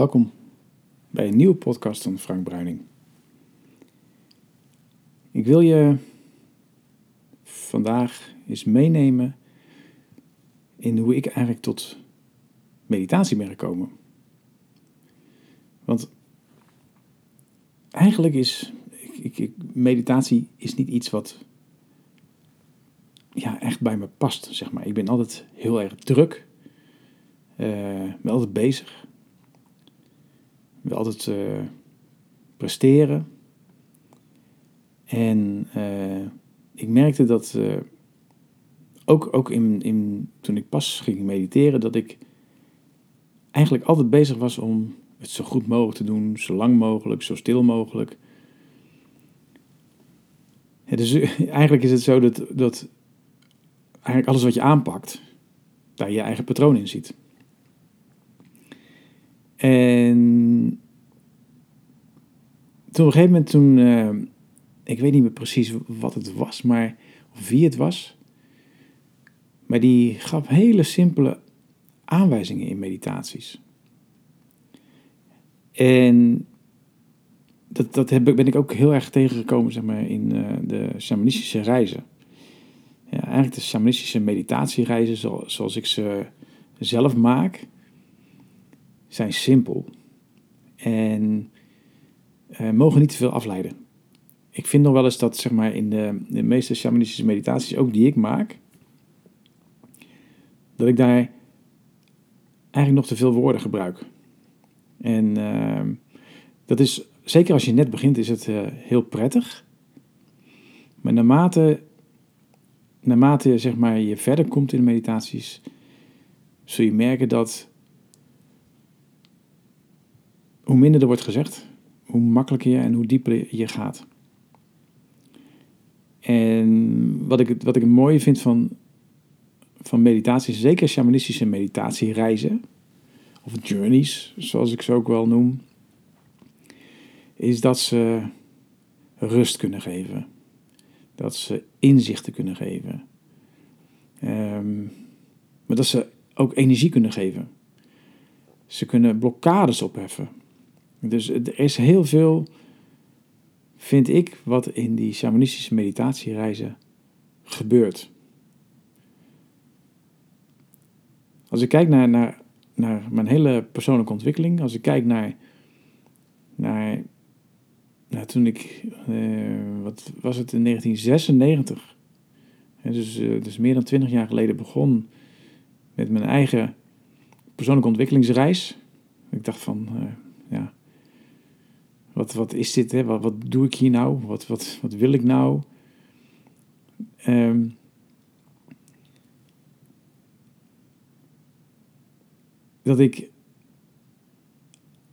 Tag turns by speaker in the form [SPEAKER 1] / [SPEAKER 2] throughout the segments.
[SPEAKER 1] Welkom bij een nieuwe podcast van Frank Bruining. Ik wil je vandaag eens meenemen in hoe ik eigenlijk tot meditatie ben gekomen. Want eigenlijk is ik, ik, meditatie is niet iets wat ja, echt bij me past, zeg maar. Ik ben altijd heel erg druk. Uh, ben altijd bezig. Wil altijd uh, presteren. En uh, ik merkte dat, ook, ook in, in, toen ik pas ging mediteren, dat ik eigenlijk altijd bezig was om het zo goed mogelijk te doen, zo lang mogelijk, zo stil mogelijk. Dus eigenlijk is het zo dat, dat eigenlijk alles wat je aanpakt, daar je eigen patroon in ziet. En toen op een gegeven moment, toen, uh, ik weet niet meer precies wat het was, maar, of wie het was, maar die gaf hele simpele aanwijzingen in meditaties. En dat, dat heb, ben ik ook heel erg tegengekomen zeg maar, in uh, de shamanistische reizen. Ja, eigenlijk de shamanistische meditatiereizen zoals ik ze zelf maak, zijn simpel. En uh, mogen niet te veel afleiden. Ik vind nog wel eens dat zeg maar, in de, de meeste shamanistische meditaties, ook die ik maak, dat ik daar eigenlijk nog te veel woorden gebruik. En uh, dat is, zeker als je net begint, is het uh, heel prettig. Maar naarmate, naarmate zeg maar, je verder komt in de meditaties, zul je merken dat hoe minder er wordt gezegd, hoe makkelijker je en hoe dieper je gaat. En wat ik, wat ik het mooie vind van, van meditatie, zeker shamanistische meditatiereizen, of journeys, zoals ik ze ook wel noem, is dat ze rust kunnen geven. Dat ze inzichten kunnen geven. Um, maar dat ze ook energie kunnen geven. Ze kunnen blokkades opheffen. Dus er is heel veel, vind ik, wat in die shamanistische meditatiereizen gebeurt. Als ik kijk naar, naar, naar mijn hele persoonlijke ontwikkeling, als ik kijk naar, naar nou, toen ik, uh, wat was het, in 1996, dus, uh, dus meer dan 20 jaar geleden begon met mijn eigen persoonlijke ontwikkelingsreis. Ik dacht van, ja, wat, wat is dit? Hè? Wat, wat doe ik hier nou? Wat, wat, wat wil ik nou? Um, dat ik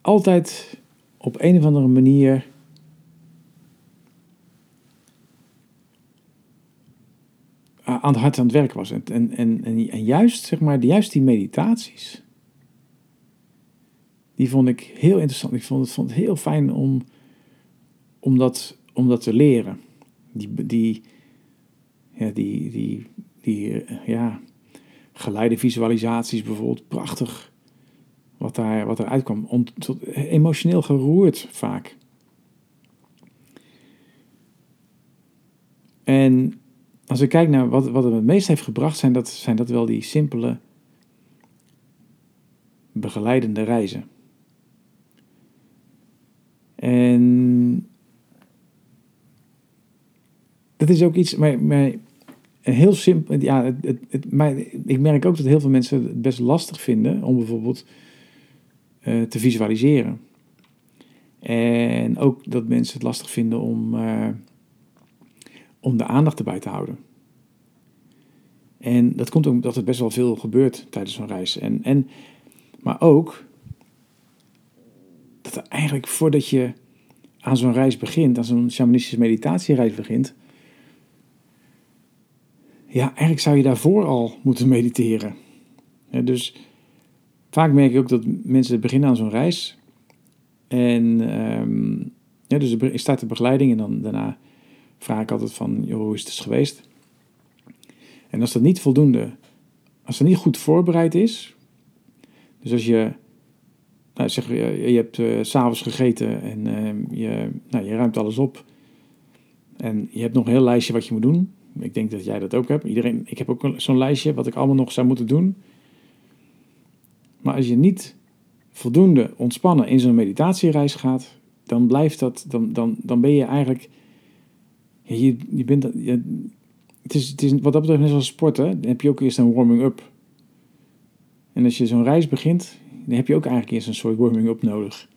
[SPEAKER 1] altijd op een of andere manier aan het hart aan het werk was. En, en, en, en juist, zeg maar, juist die meditaties, die vond ik heel interessant. Ik vond het, vond heel fijn om, om, dat, om dat te leren. Die, die, ja, die, die, die ja, geleide visualisaties bijvoorbeeld, prachtig wat, daar, wat eruit kwam. Emotioneel geroerd vaak. En als ik kijk naar wat, wat het het meest heeft gebracht, zijn dat, zijn dat wel die simpele begeleidende reizen. En dat is ook iets, maar, maar heel simpel. Ja, het, het, maar ik merk ook dat heel veel mensen het best lastig vinden om bijvoorbeeld uh, te visualiseren. En ook dat mensen het lastig vinden om, uh, om de aandacht erbij te houden. En dat komt omdat er best wel veel gebeurt tijdens zo'n reis. En, en, maar ook dat eigenlijk voordat je aan zo'n reis begint, aan zo'n shamanistische meditatiereis begint, ja, eigenlijk zou je daarvoor al moeten mediteren. Dus vaak merk ik ook dat mensen beginnen aan zo'n reis. En um, ja, dus er start de begeleiding en dan daarna vraag ik altijd van, joh, hoe is het geweest? En als dat niet voldoende, als dat niet goed voorbereid is, dus als je nou, zeg, je, je hebt uh, s'avonds gegeten en uh, je, nou, je ruimt alles op. En je hebt nog een heel lijstje wat je moet doen. Ik denk dat jij dat ook hebt. Iedereen, ik heb ook zo'n lijstje wat ik allemaal nog zou moeten doen. Maar als je niet voldoende ontspannen in zo'n meditatiereis gaat, dan blijft dat, dan, dan, dan ben je eigenlijk, je, je bent, je, het, is, het is wat dat betreft net zoals sporten, dan heb je ook eerst een warming-up. En als je zo'n reis begint, dan heb je ook eigenlijk eerst een soort warming-up nodig.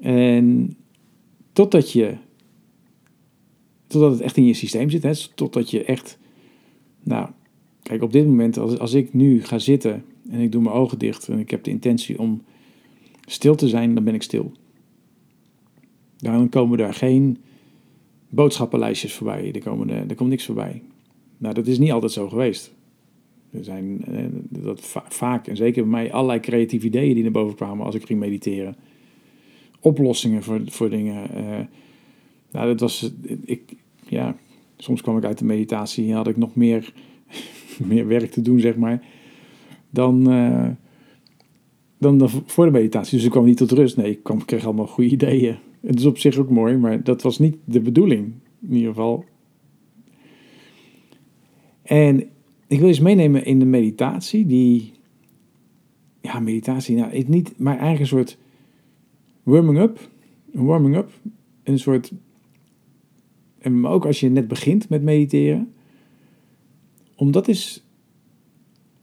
[SPEAKER 1] En totdat je, totdat het echt in je systeem zit, hè, totdat je echt, nou, kijk op dit moment, als, als ik nu ga zitten en ik doe mijn ogen dicht en ik heb de intentie om stil te zijn, dan ben ik stil. Dan komen daar geen boodschappenlijstjes voorbij, er, komen, er komt niks voorbij. Nou, dat is niet altijd zo geweest. Er zijn eh, dat vaak, en zeker bij mij, allerlei creatieve ideeën die naar boven kwamen als ik ging mediteren. Oplossingen voor, voor dingen. Uh, nou, dat was, ik, ja, soms kwam ik uit de meditatie en had ik nog meer, meer werk te doen, zeg maar, dan, uh, dan voor de meditatie. Dus ik kwam niet tot rust. Nee, ik kreeg allemaal goede ideeën. Het is op zich ook mooi, maar dat was niet de bedoeling, in ieder geval. En ik wil eens meenemen in de meditatie, die, ja, meditatie, nou, niet, maar een soort warming-up, een warming-up, een soort, en ook als je net begint met mediteren, om dat is,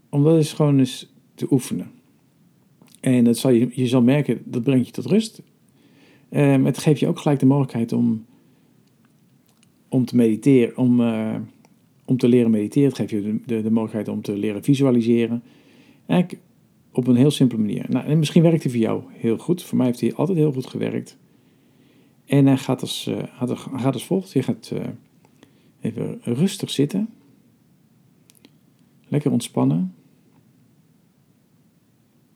[SPEAKER 1] om dat is gewoon eens te oefenen. En dat zal je, je zal merken, dat brengt je tot rust. Um, het geeft je ook gelijk de mogelijkheid om, om te mediteren, om, uh, om te leren mediteren. Het geeft je de, de, de, mogelijkheid om te leren visualiseren. Eigenlijk op een heel simpele manier. Nou, en misschien werkt hij voor jou heel goed. Voor mij heeft hij altijd heel goed gewerkt. En hij gaat als, uh, gaat, als volgt. Je gaat uh, even rustig zitten. Lekker ontspannen.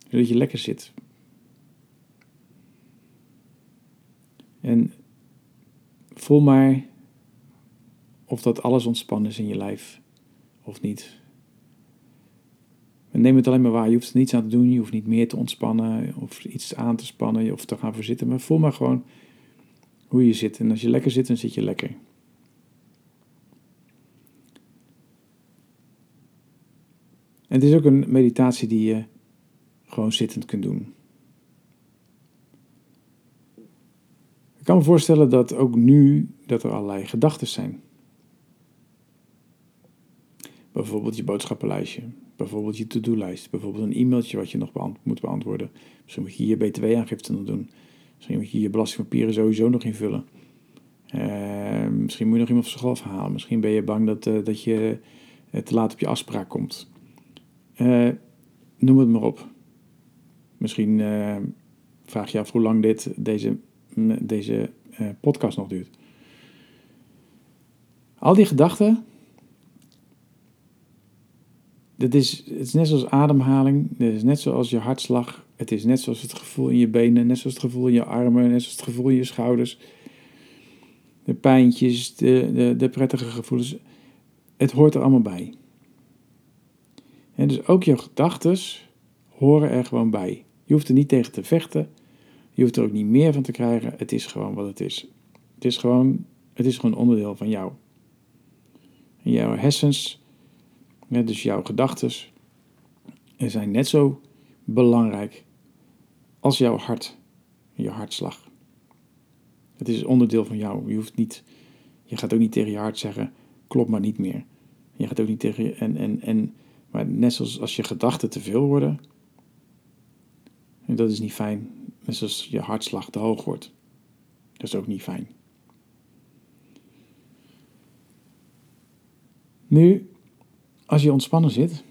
[SPEAKER 1] Zodat je lekker zit. En voel maar of dat alles ontspannen is in je lijf of niet. Neem het alleen maar waar. Je hoeft er niets aan te doen. Je hoeft niet meer te ontspannen of iets aan te spannen of te gaan verzitten. Maar voel maar gewoon hoe je zit. En als je lekker zit, dan zit je lekker. En het is ook een meditatie die je gewoon zittend kunt doen. Ik kan me voorstellen dat ook nu dat er allerlei gedachten zijn. Bijvoorbeeld je boodschappenlijstje, bijvoorbeeld je to-do-lijst, bijvoorbeeld een e-mailtje wat je nog moet beantwoorden. Misschien moet je je btw-aangifte nog doen. Misschien moet je je belastingpapieren sowieso nog invullen. Uh, misschien moet je nog iemand van school afhalen. Misschien ben je bang dat, uh, dat je uh, te laat op je afspraak komt. Eh, noem het maar op. Misschien vraag je af hoe lang dit, deze, deze podcast nog duurt. Al die gedachten het is, het is net zoals ademhaling, het is net zoals je hartslag, het is net zoals het gevoel in je benen, net zoals het gevoel in je armen, net zoals het gevoel in je schouders. De pijntjes, de, de, de prettige gevoelens, het hoort er allemaal bij. En dus ook jouw gedachten horen er gewoon bij. Je hoeft er niet tegen te vechten, je hoeft er ook niet meer van te krijgen, het is gewoon wat het is. Het is gewoon, het is gewoon onderdeel van jou. En jouw hersens dus jouw gedachten zijn net zo belangrijk als jouw hart, je hartslag. Het is onderdeel van jou. Je hoeft niet, je gaat ook niet tegen je hart zeggen, klopt maar niet meer. Je gaat ook niet tegen je, en, en, en, maar net zoals als je gedachten te veel worden, en dat is niet fijn. Net zoals je hartslag te hoog wordt. Dat is ook niet fijn. Nu, als je ontspannen zit,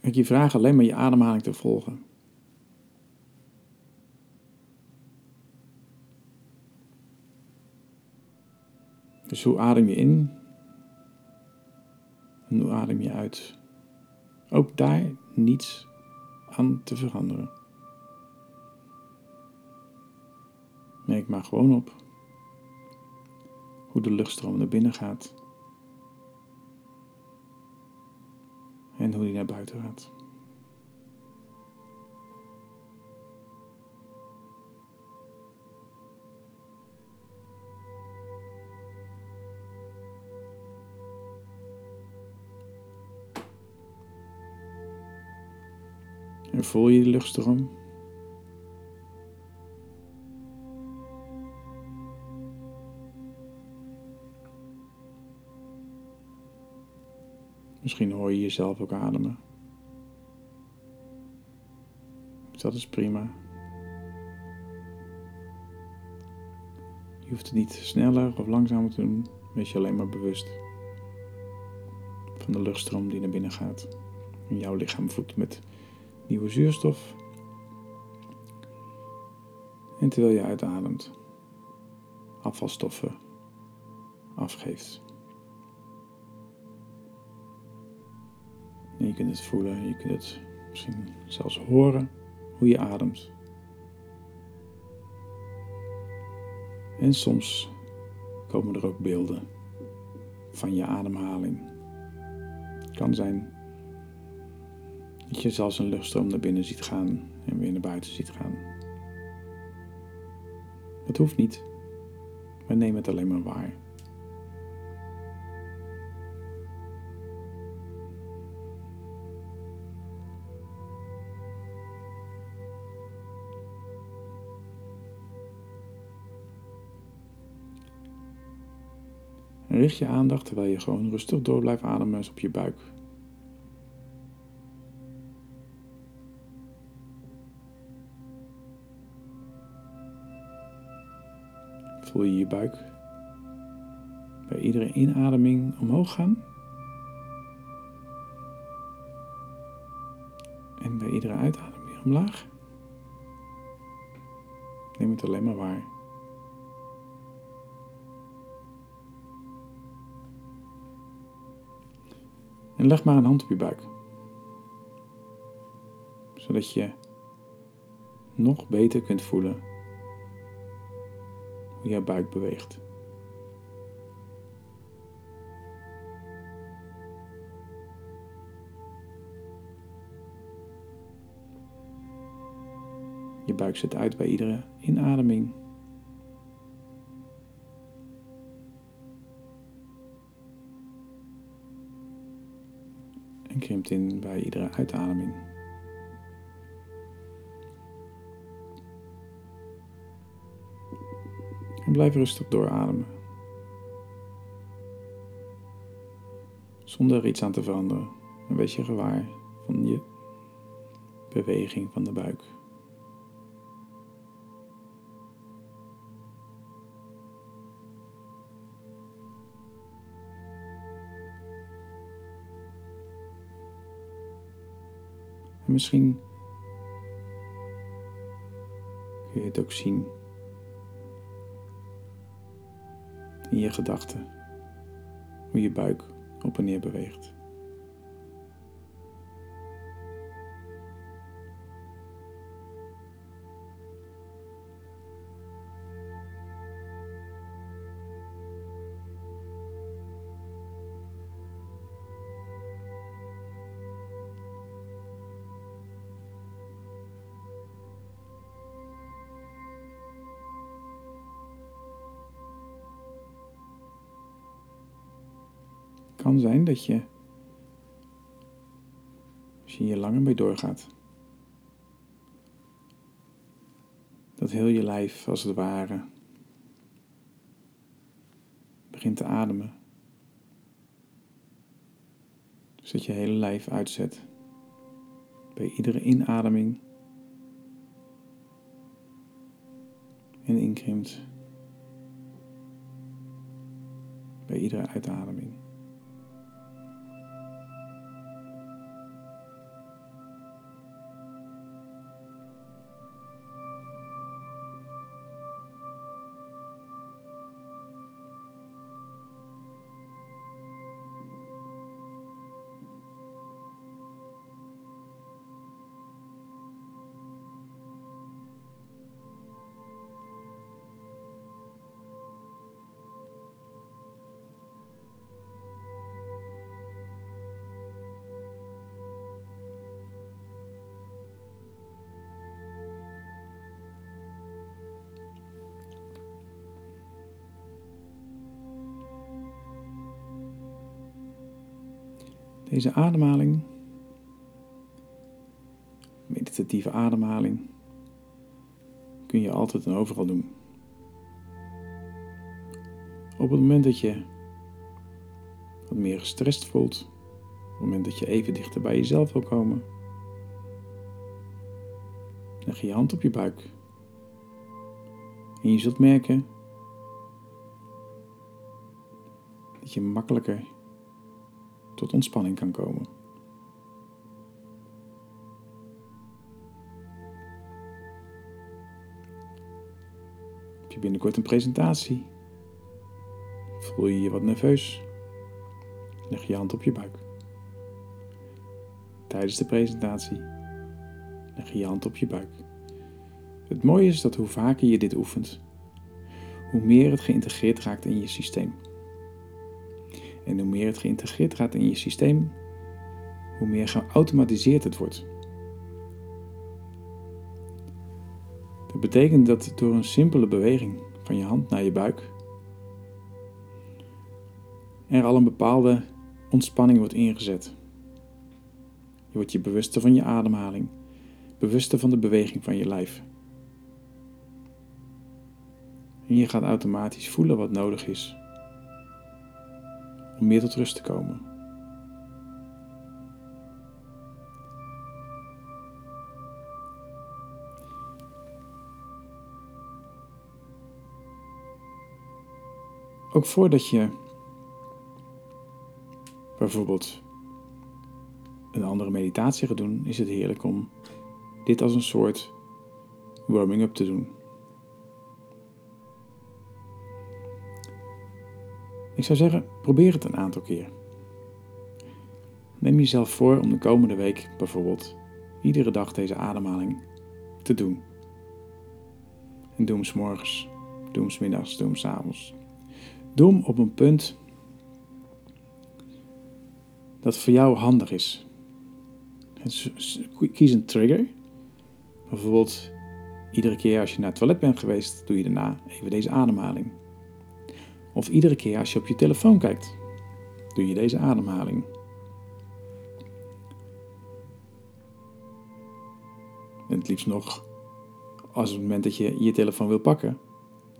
[SPEAKER 1] ik je vraag alleen maar je ademhaling te volgen. Dus hoe adem je in en hoe adem je uit? Ook daar niets aan te veranderen. Merk maar gewoon op hoe de luchtstroom naar binnen gaat. en hoe hij naar buiten gaat. En voel je de luchtstroom? Misschien hoor je jezelf ook ademen. Dat is prima. Je hoeft het niet sneller of langzamer te doen. Wees je alleen maar bewust van de luchtstroom die naar binnen gaat. En jouw lichaam voedt met nieuwe zuurstof. En terwijl je uitademt, afvalstoffen afgeeft. En je kunt het voelen, je kunt het misschien zelfs horen hoe je ademt. En soms komen er ook beelden van je ademhaling. Het kan zijn dat je zelfs een luchtstroom naar binnen ziet gaan en weer naar buiten ziet gaan. Dat hoeft niet. We nemen het alleen maar waar. Richt je aandacht terwijl je gewoon rustig door blijft ademen op je buik. Voel je je buik bij iedere inademing omhoog gaan. En bij iedere uitademing omlaag. Neem het alleen maar waar. En leg maar een hand op je buik. Zodat je nog beter kunt voelen hoe jouw buik beweegt. Je buik zet uit bij iedere inademing. In bij iedere uitademing. En blijf rustig doorademen. Zonder er iets aan te veranderen. En wees je gewaar van je beweging van de buik. Misschien kun je het ook zien in je gedachten, hoe je buik op en neer beweegt. Kan zijn dat je, als je hier langer mee doorgaat, dat heel je lijf als het ware begint te ademen. Dus dat je hele lijf uitzet bij iedere inademing en inkrimpt bij iedere uitademing. Deze ademhaling meditatieve ademhaling kun je altijd en overal doen. Op het moment dat je wat meer gestrest voelt, op het moment dat je even dichter bij jezelf wil komen, leg je hand op je buik. En je zult merken dat je makkelijker tot ontspanning kan komen. Heb je binnenkort een presentatie? Voel je je wat nerveus? Leg je hand op je buik. Tijdens de presentatie leg je je hand op je buik. Het mooie is dat hoe vaker je dit oefent, hoe meer het geïntegreerd raakt in je systeem. En hoe meer het geïntegreerd gaat in je systeem, hoe meer geautomatiseerd het wordt. Dat betekent dat door een simpele beweging van je hand naar je buik er al een bepaalde ontspanning wordt ingezet. Je wordt je bewuster van je ademhaling, bewuster van de beweging van je lijf. En je gaat automatisch voelen wat nodig is om meer tot rust te komen. Ook voordat je bijvoorbeeld een andere meditatie gaat doen, is het heerlijk om dit als een soort warming-up te doen. Ik zou zeggen, probeer het een aantal keer. Neem jezelf voor om de komende week bijvoorbeeld iedere dag deze ademhaling te doen. En doe hem s morgens, doe hem s middags, doe hem s avonds. Doe hem op een punt dat voor jou handig is. Kies een trigger. Bijvoorbeeld, iedere keer als je naar het toilet bent geweest, doe je daarna even deze ademhaling. Of iedere keer als je op je telefoon kijkt, doe je deze ademhaling. En het liefst nog, als het moment dat je je telefoon wil pakken,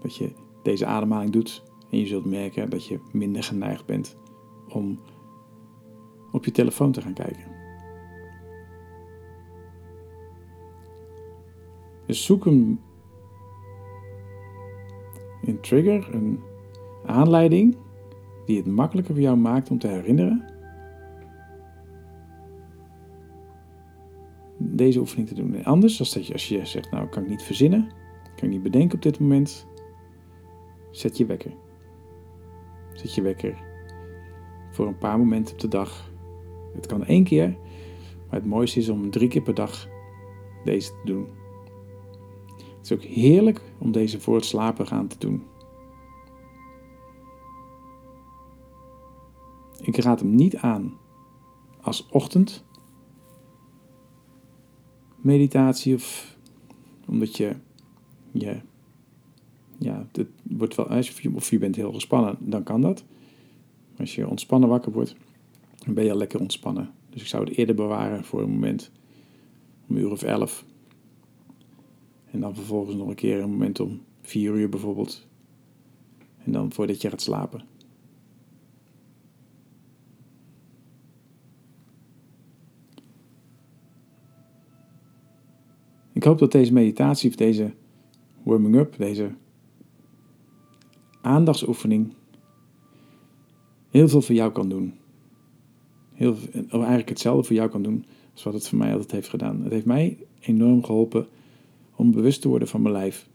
[SPEAKER 1] dat je deze ademhaling doet en je zult merken dat je minder geneigd bent om op je telefoon te gaan kijken. Dus zoek een, een trigger, een aanleiding die het makkelijker voor jou maakt om te herinneren deze oefening te doen. En anders, als, dat je, als je zegt, nou kan ik niet verzinnen, kan ik niet bedenken op dit moment, zet je wekker. Zet je wekker voor een paar momenten op de dag. Het kan één keer, maar het mooiste is om drie keer per dag deze te doen. Het is ook heerlijk om deze voor het slapen gaan te doen. Ik raad hem niet aan als ochtend meditatie of omdat je, je ja, het wordt wel, als je, of je bent heel gespannen, dan kan dat. Als je ontspannen wakker wordt, dan ben je al lekker ontspannen. Dus ik zou het eerder bewaren voor een moment om een uur of elf. En dan vervolgens nog een keer een moment om vier uur bijvoorbeeld. En dan voordat je gaat slapen. Ik hoop dat deze meditatie of deze warming up, deze aandachtsoefening heel veel voor jou kan doen. Heel, of eigenlijk hetzelfde voor jou kan doen als wat het voor mij altijd heeft gedaan. Het heeft mij enorm geholpen om bewust te worden van mijn lijf,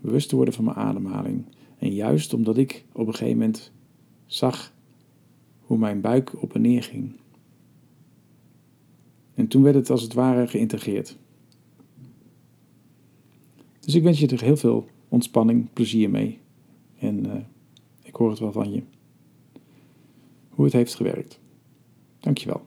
[SPEAKER 1] bewust te worden van mijn ademhaling. En juist omdat ik op een gegeven moment zag hoe mijn buik op en neer ging. En toen werd het als het ware geïntegreerd. Dus ik wens je er heel veel ontspanning, plezier mee. En uh, ik hoor het wel van je. Hoe het heeft gewerkt. Dankjewel.